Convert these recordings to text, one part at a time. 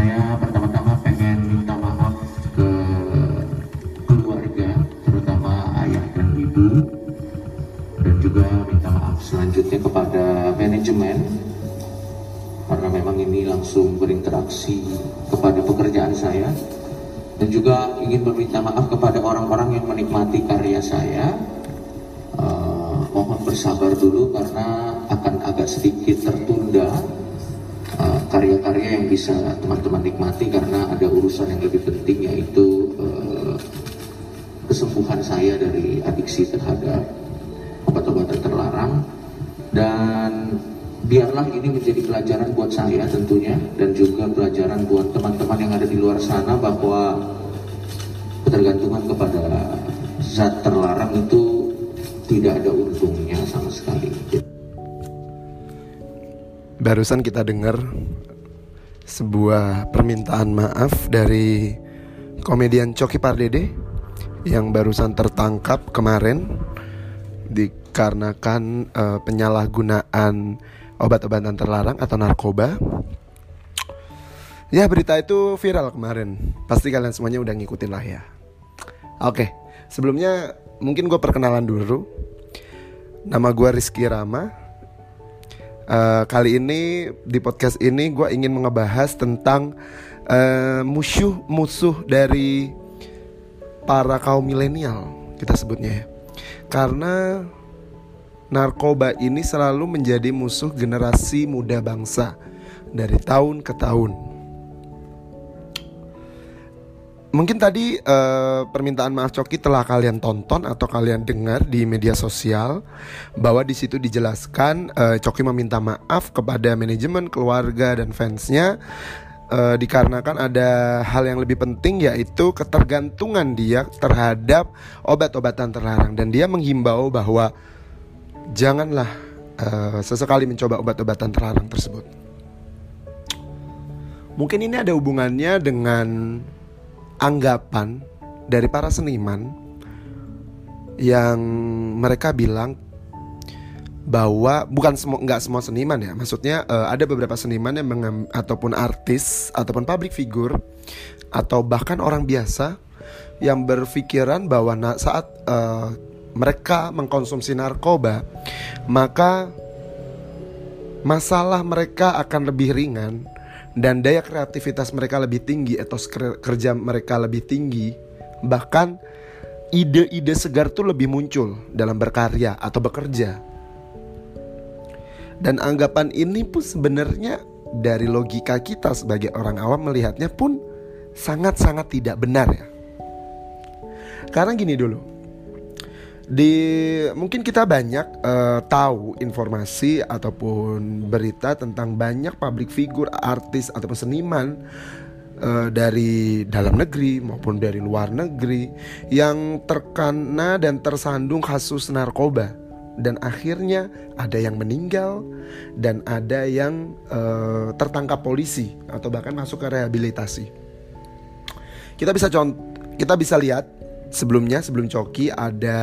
saya pertama-tama pengen minta maaf ke keluarga, terutama ayah dan ibu, dan juga minta maaf selanjutnya kepada manajemen karena memang ini langsung berinteraksi kepada pekerjaan saya. Dan juga ingin meminta maaf kepada orang-orang yang menikmati karya saya. Uh, mohon bersabar dulu karena akan agak sedikit tertunda karya-karya yang bisa teman-teman nikmati karena ada urusan yang lebih penting yaitu uh, kesembuhan saya dari adiksi terhadap obat-obatan terlarang dan biarlah ini menjadi pelajaran buat saya tentunya dan juga pelajaran buat teman-teman yang ada di luar sana bahwa ketergantungan kepada zat terlarang itu tidak ada untungnya sama sekali. Barusan kita dengar sebuah permintaan maaf dari komedian Coki Pardede yang barusan tertangkap kemarin dikarenakan uh, penyalahgunaan obat-obatan terlarang atau narkoba. Ya berita itu viral kemarin. Pasti kalian semuanya udah ngikutin lah ya. Oke, sebelumnya mungkin gue perkenalan dulu. Nama gue Rizky Rama. Uh, kali ini di podcast ini gue ingin ngebahas tentang uh, musuh-musuh dari para kaum milenial kita sebutnya ya. Karena narkoba ini selalu menjadi musuh generasi muda bangsa dari tahun ke tahun. Mungkin tadi uh, permintaan maaf Coki telah kalian tonton atau kalian dengar di media sosial bahwa di situ dijelaskan uh, Coki meminta maaf kepada manajemen, keluarga dan fansnya uh, dikarenakan ada hal yang lebih penting yaitu ketergantungan dia terhadap obat-obatan terlarang dan dia menghimbau bahwa janganlah uh, sesekali mencoba obat-obatan terlarang tersebut. Mungkin ini ada hubungannya dengan anggapan dari para seniman yang mereka bilang bahwa bukan semua nggak semua seniman ya. Maksudnya uh, ada beberapa seniman yang mengam, ataupun artis ataupun public figure atau bahkan orang biasa yang berpikiran bahwa saat uh, mereka mengkonsumsi narkoba, maka masalah mereka akan lebih ringan dan daya kreativitas mereka lebih tinggi, etos kerja mereka lebih tinggi, bahkan ide-ide segar tuh lebih muncul dalam berkarya atau bekerja. Dan anggapan ini pun sebenarnya dari logika kita sebagai orang awam melihatnya pun sangat-sangat tidak benar ya. Karena gini dulu, di mungkin kita banyak uh, tahu informasi ataupun berita tentang banyak public figure, artis ataupun seniman uh, dari dalam negeri maupun dari luar negeri yang terkena dan tersandung kasus narkoba dan akhirnya ada yang meninggal dan ada yang uh, tertangkap polisi atau bahkan masuk ke rehabilitasi. Kita bisa contoh kita bisa lihat sebelumnya sebelum Coki ada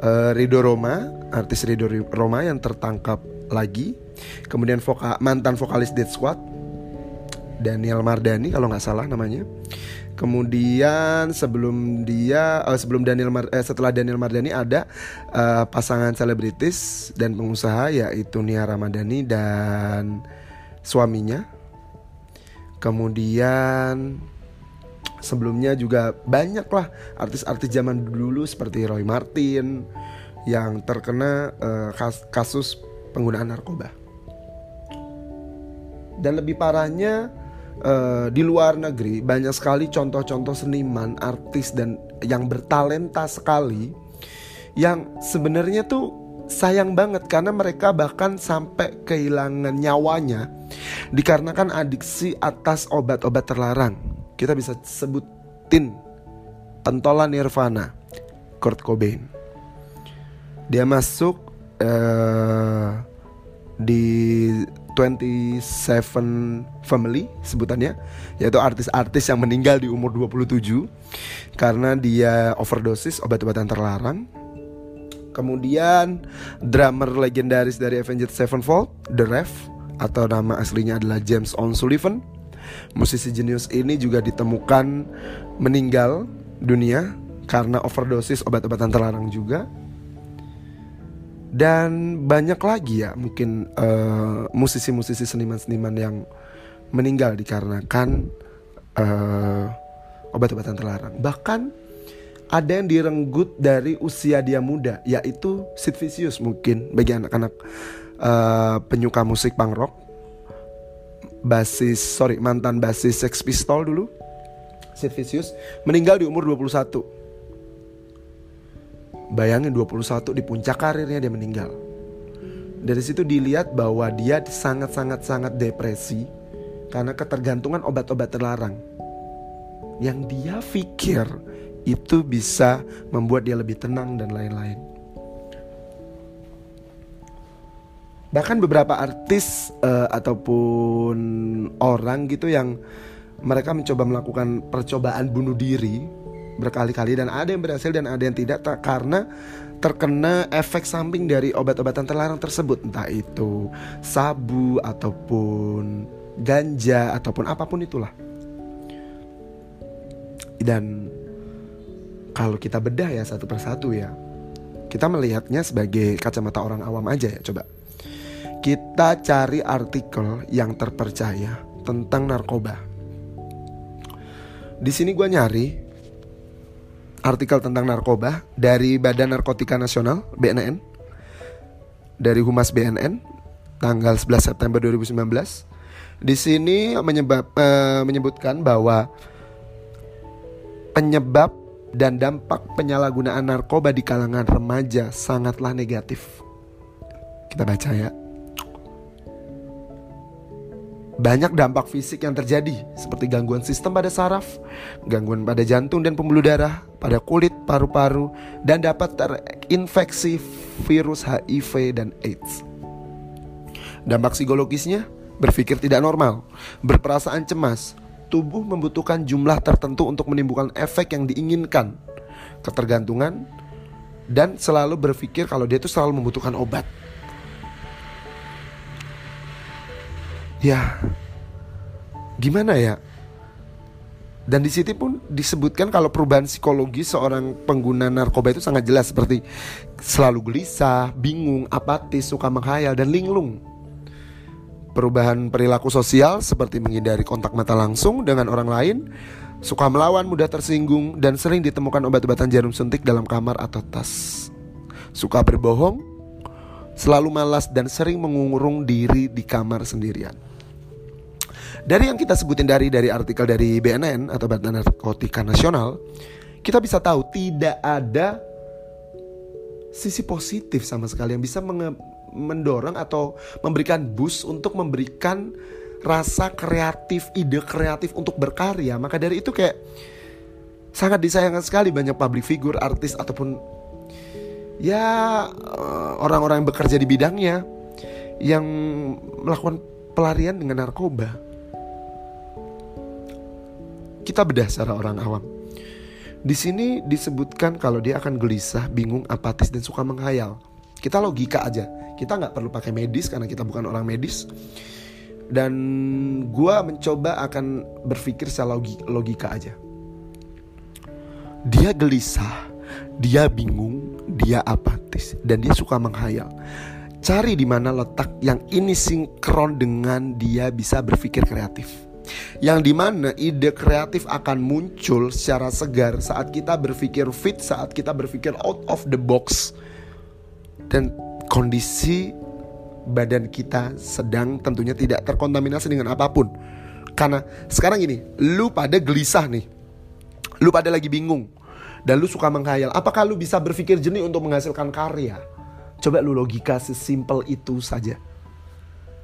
uh, Rido Roma, artis Rido Roma yang tertangkap lagi. Kemudian voka, mantan vokalis Dead Squad Daniel Mardani kalau nggak salah namanya. Kemudian sebelum dia uh, sebelum Daniel Mar, eh, setelah Daniel Mardani ada uh, pasangan selebritis dan pengusaha yaitu Nia Ramadhani dan suaminya. Kemudian sebelumnya juga banyak lah artis-artis zaman dulu seperti Roy Martin yang terkena uh, kasus penggunaan narkoba. Dan lebih parahnya uh, di luar negeri banyak sekali contoh-contoh seniman, artis dan yang bertalenta sekali yang sebenarnya tuh sayang banget karena mereka bahkan sampai kehilangan nyawanya dikarenakan adiksi atas obat-obat terlarang kita bisa sebutin pentolan Nirvana, Kurt Cobain. Dia masuk uh, di 27 Family sebutannya yaitu artis-artis yang meninggal di umur 27 karena dia overdosis obat-obatan terlarang. Kemudian drummer legendaris dari Avenged Sevenfold, The Rev atau nama aslinya adalah James On Sullivan Musisi jenius ini juga ditemukan meninggal dunia karena overdosis obat-obatan terlarang juga. Dan banyak lagi ya mungkin musisi musisi-musisi seniman-seniman yang meninggal dikarenakan uh, obat-obatan terlarang. Bahkan ada yang direnggut dari usia dia muda, yaitu Sid Vicious mungkin bagi anak-anak uh, penyuka musik punk rock. Basis, sorry, mantan basis Sex Pistol dulu. Sid Vicious meninggal di umur 21. Bayangin 21 di puncak karirnya dia meninggal. Dari situ dilihat bahwa dia sangat-sangat-sangat depresi karena ketergantungan obat-obat terlarang. Yang dia pikir itu bisa membuat dia lebih tenang dan lain-lain. Bahkan beberapa artis uh, ataupun orang gitu yang mereka mencoba melakukan percobaan bunuh diri berkali-kali dan ada yang berhasil dan ada yang tidak tak karena terkena efek samping dari obat-obatan terlarang tersebut. Entah itu sabu ataupun ganja ataupun apa pun itulah. Dan kalau kita bedah ya satu persatu ya kita melihatnya sebagai kacamata orang awam aja ya coba kita cari artikel yang terpercaya tentang narkoba di sini gue nyari artikel tentang narkoba dari Badan Narkotika Nasional BNN dari Humas BNN tanggal 11 September 2019. Di sini menyebab, uh, menyebutkan bahwa penyebab dan dampak penyalahgunaan narkoba di kalangan remaja sangatlah negatif. Kita baca ya banyak dampak fisik yang terjadi seperti gangguan sistem pada saraf, gangguan pada jantung dan pembuluh darah, pada kulit, paru-paru, dan dapat terinfeksi virus HIV dan AIDS. Dampak psikologisnya berpikir tidak normal, berperasaan cemas, tubuh membutuhkan jumlah tertentu untuk menimbulkan efek yang diinginkan, ketergantungan, dan selalu berpikir kalau dia itu selalu membutuhkan obat. Ya gimana ya dan di situ pun disebutkan kalau perubahan psikologi seorang pengguna narkoba itu sangat jelas seperti selalu gelisah, bingung, apatis, suka menghayal dan linglung. Perubahan perilaku sosial seperti menghindari kontak mata langsung dengan orang lain, suka melawan, mudah tersinggung dan sering ditemukan obat-obatan jarum suntik dalam kamar atau tas. Suka berbohong, selalu malas dan sering mengurung diri di kamar sendirian. Dari yang kita sebutin dari dari artikel dari BNN atau Badan Narkotika Nasional, kita bisa tahu tidak ada sisi positif sama sekali yang bisa mendorong atau memberikan boost untuk memberikan rasa kreatif, ide kreatif untuk berkarya. Maka dari itu kayak sangat disayangkan sekali banyak public figure, artis ataupun ya eh, orang-orang yang bekerja di bidangnya yang melakukan pelarian dengan narkoba kita bedah secara orang awam. Di sini disebutkan kalau dia akan gelisah, bingung, apatis dan suka menghayal. Kita logika aja. Kita nggak perlu pakai medis karena kita bukan orang medis. Dan gue mencoba akan berpikir secara logika aja. Dia gelisah, dia bingung, dia apatis, dan dia suka menghayal. Cari di mana letak yang ini sinkron dengan dia bisa berpikir kreatif yang di mana ide kreatif akan muncul secara segar saat kita berpikir fit, saat kita berpikir out of the box, dan kondisi badan kita sedang tentunya tidak terkontaminasi dengan apa pun. Karena sekarang ini, lu pada gelisah nih, lu pada lagi bingung, dan lu suka menghayal. Apakah lu bisa berpikir jernih untuk menghasilkan karya? Coba lu logika sesimpel itu saja.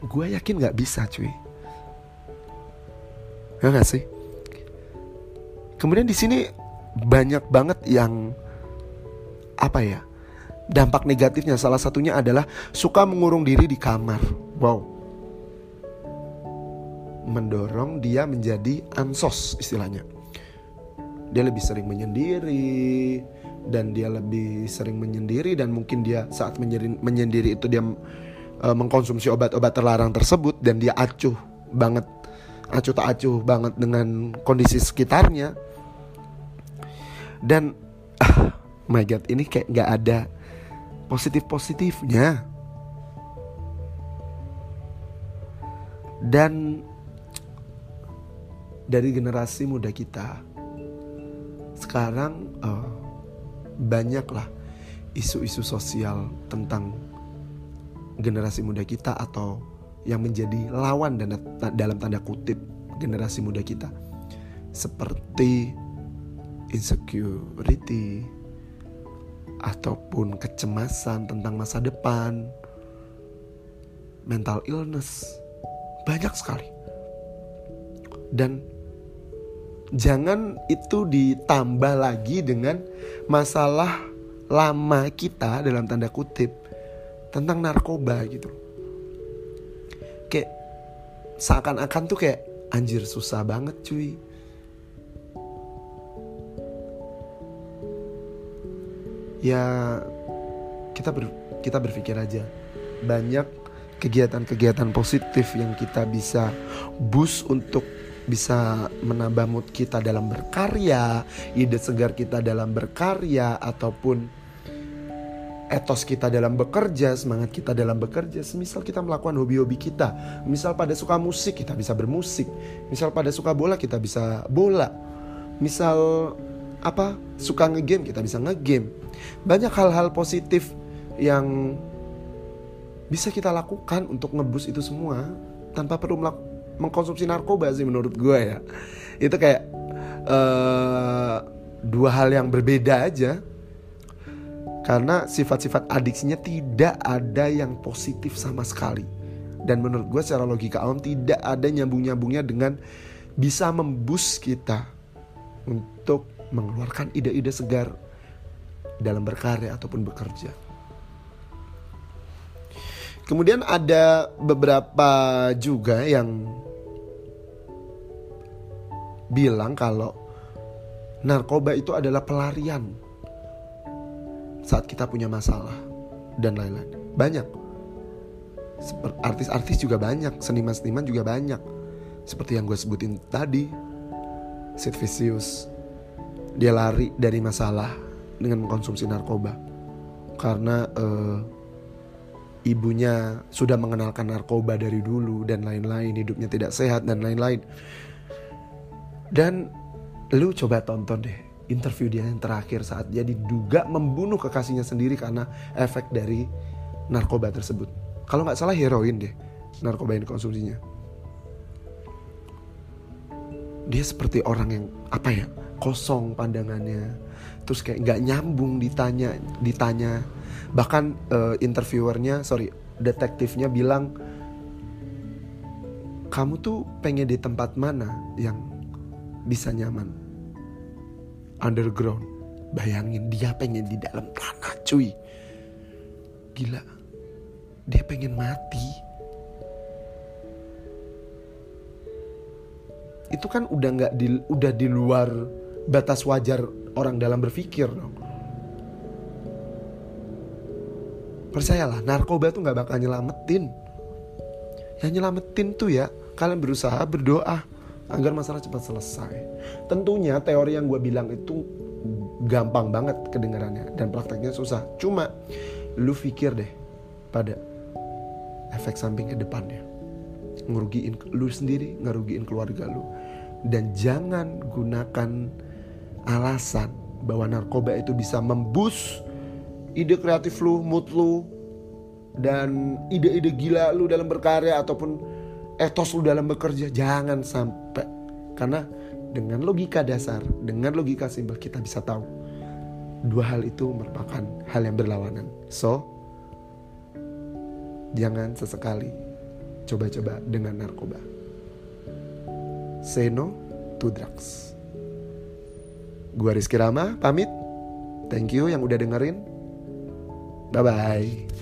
Gue yakin gak bisa cuy. Ya gak sih? Kemudian di sini banyak banget yang apa ya? Dampak negatifnya salah satunya adalah suka mengurung diri di kamar. Wow. Mendorong dia menjadi ansos istilahnya. Dia lebih sering menyendiri dan dia lebih sering menyendiri dan mungkin dia saat menyendiri itu dia uh, mengkonsumsi obat-obat terlarang tersebut dan dia acuh banget acuh tak acuh banget dengan kondisi sekitarnya. Dan ah, my god ini kayak nggak ada positif positifnya dan dari generasi muda kita sekarang uh, banyaklah isu-isu sosial tentang generasi muda kita atau yang menjadi lawan dan dalam tanda kutip generasi muda kita. Seperti insecurity ataupun kecemasan tentang masa depan mental illness banyak sekali. Dan jangan itu ditambah lagi dengan masalah lama kita dalam tanda kutip tentang narkoba gitu. Kayak seakan-akan tuh kayak anjir susah banget cuy. Ya kita ber, kita berpikir aja. Banyak kegiatan-kegiatan positif yang kita bisa boost untuk bisa menambah mood kita dalam berkarya, ide segar kita dalam berkarya ataupun etos kita dalam bekerja, semangat kita dalam bekerja. Semisal kita melakukan hobi-hobi kita, misal pada suka musik kita bisa bermusik, misal pada suka bola kita bisa bola, misal apa suka ngegame kita bisa ngegame. Banyak hal-hal positif yang bisa kita lakukan untuk ngebus itu semua tanpa perlu mengkonsumsi narkoba sih menurut gue ya. Itu kayak uh, dua hal yang berbeda aja karena sifat-sifat adiksinya tidak ada yang positif sama sekali. Dan menurut gue secara logika awam tidak ada nyambung-nyambungnya dengan bisa membus kita untuk mengeluarkan ide-ide segar dalam berkarya ataupun bekerja. Kemudian ada beberapa juga yang bilang kalau narkoba itu adalah pelarian saat kita punya masalah dan lain-lain. Banyak. Artis-artis juga banyak, seniman-seniman juga banyak. Seperti yang gue sebutin tadi, Sid Vicious. Dia lari dari masalah dengan mengkonsumsi narkoba. Karena uh, ibunya sudah mengenalkan narkoba dari dulu dan lain-lain, hidupnya tidak sehat dan lain-lain. Dan lu coba tonton deh interview dia yang terakhir saat dia diduga membunuh kekasihnya sendiri karena efek dari narkoba tersebut. Kalau nggak salah heroin deh narkoba yang dikonsumsinya. Dia seperti orang yang apa ya kosong pandangannya, terus kayak nggak nyambung ditanya ditanya. Bahkan uh, interviewernya sorry detektifnya bilang kamu tuh pengen di tempat mana yang bisa nyaman underground. Bayangin dia pengen di dalam tanah cuy. Gila. Dia pengen mati. Itu kan udah nggak di udah di luar batas wajar orang dalam berpikir. Percayalah, narkoba tuh nggak bakal nyelamatin. Yang nyelamatin tuh ya kalian berusaha berdoa agar masalah cepat selesai. Tentunya teori yang gue bilang itu gampang banget kedengarannya dan prakteknya susah. Cuma lu pikir deh pada efek samping ke depannya. Ngerugiin lu sendiri, ngerugiin keluarga lu. Dan jangan gunakan alasan bahwa narkoba itu bisa membus ide kreatif lu, mood lu, dan ide-ide gila lu dalam berkarya ataupun etos lu dalam bekerja jangan sampai. Karena dengan logika dasar dengan logika simpel kita bisa tahu dua hal itu merupakan hal yang berlawanan. So jangan sesekali coba-coba dengan narkoba. Say no to drugs. Gua Rizky Rama pamit. Thank you yang udah dengerin. Bye bye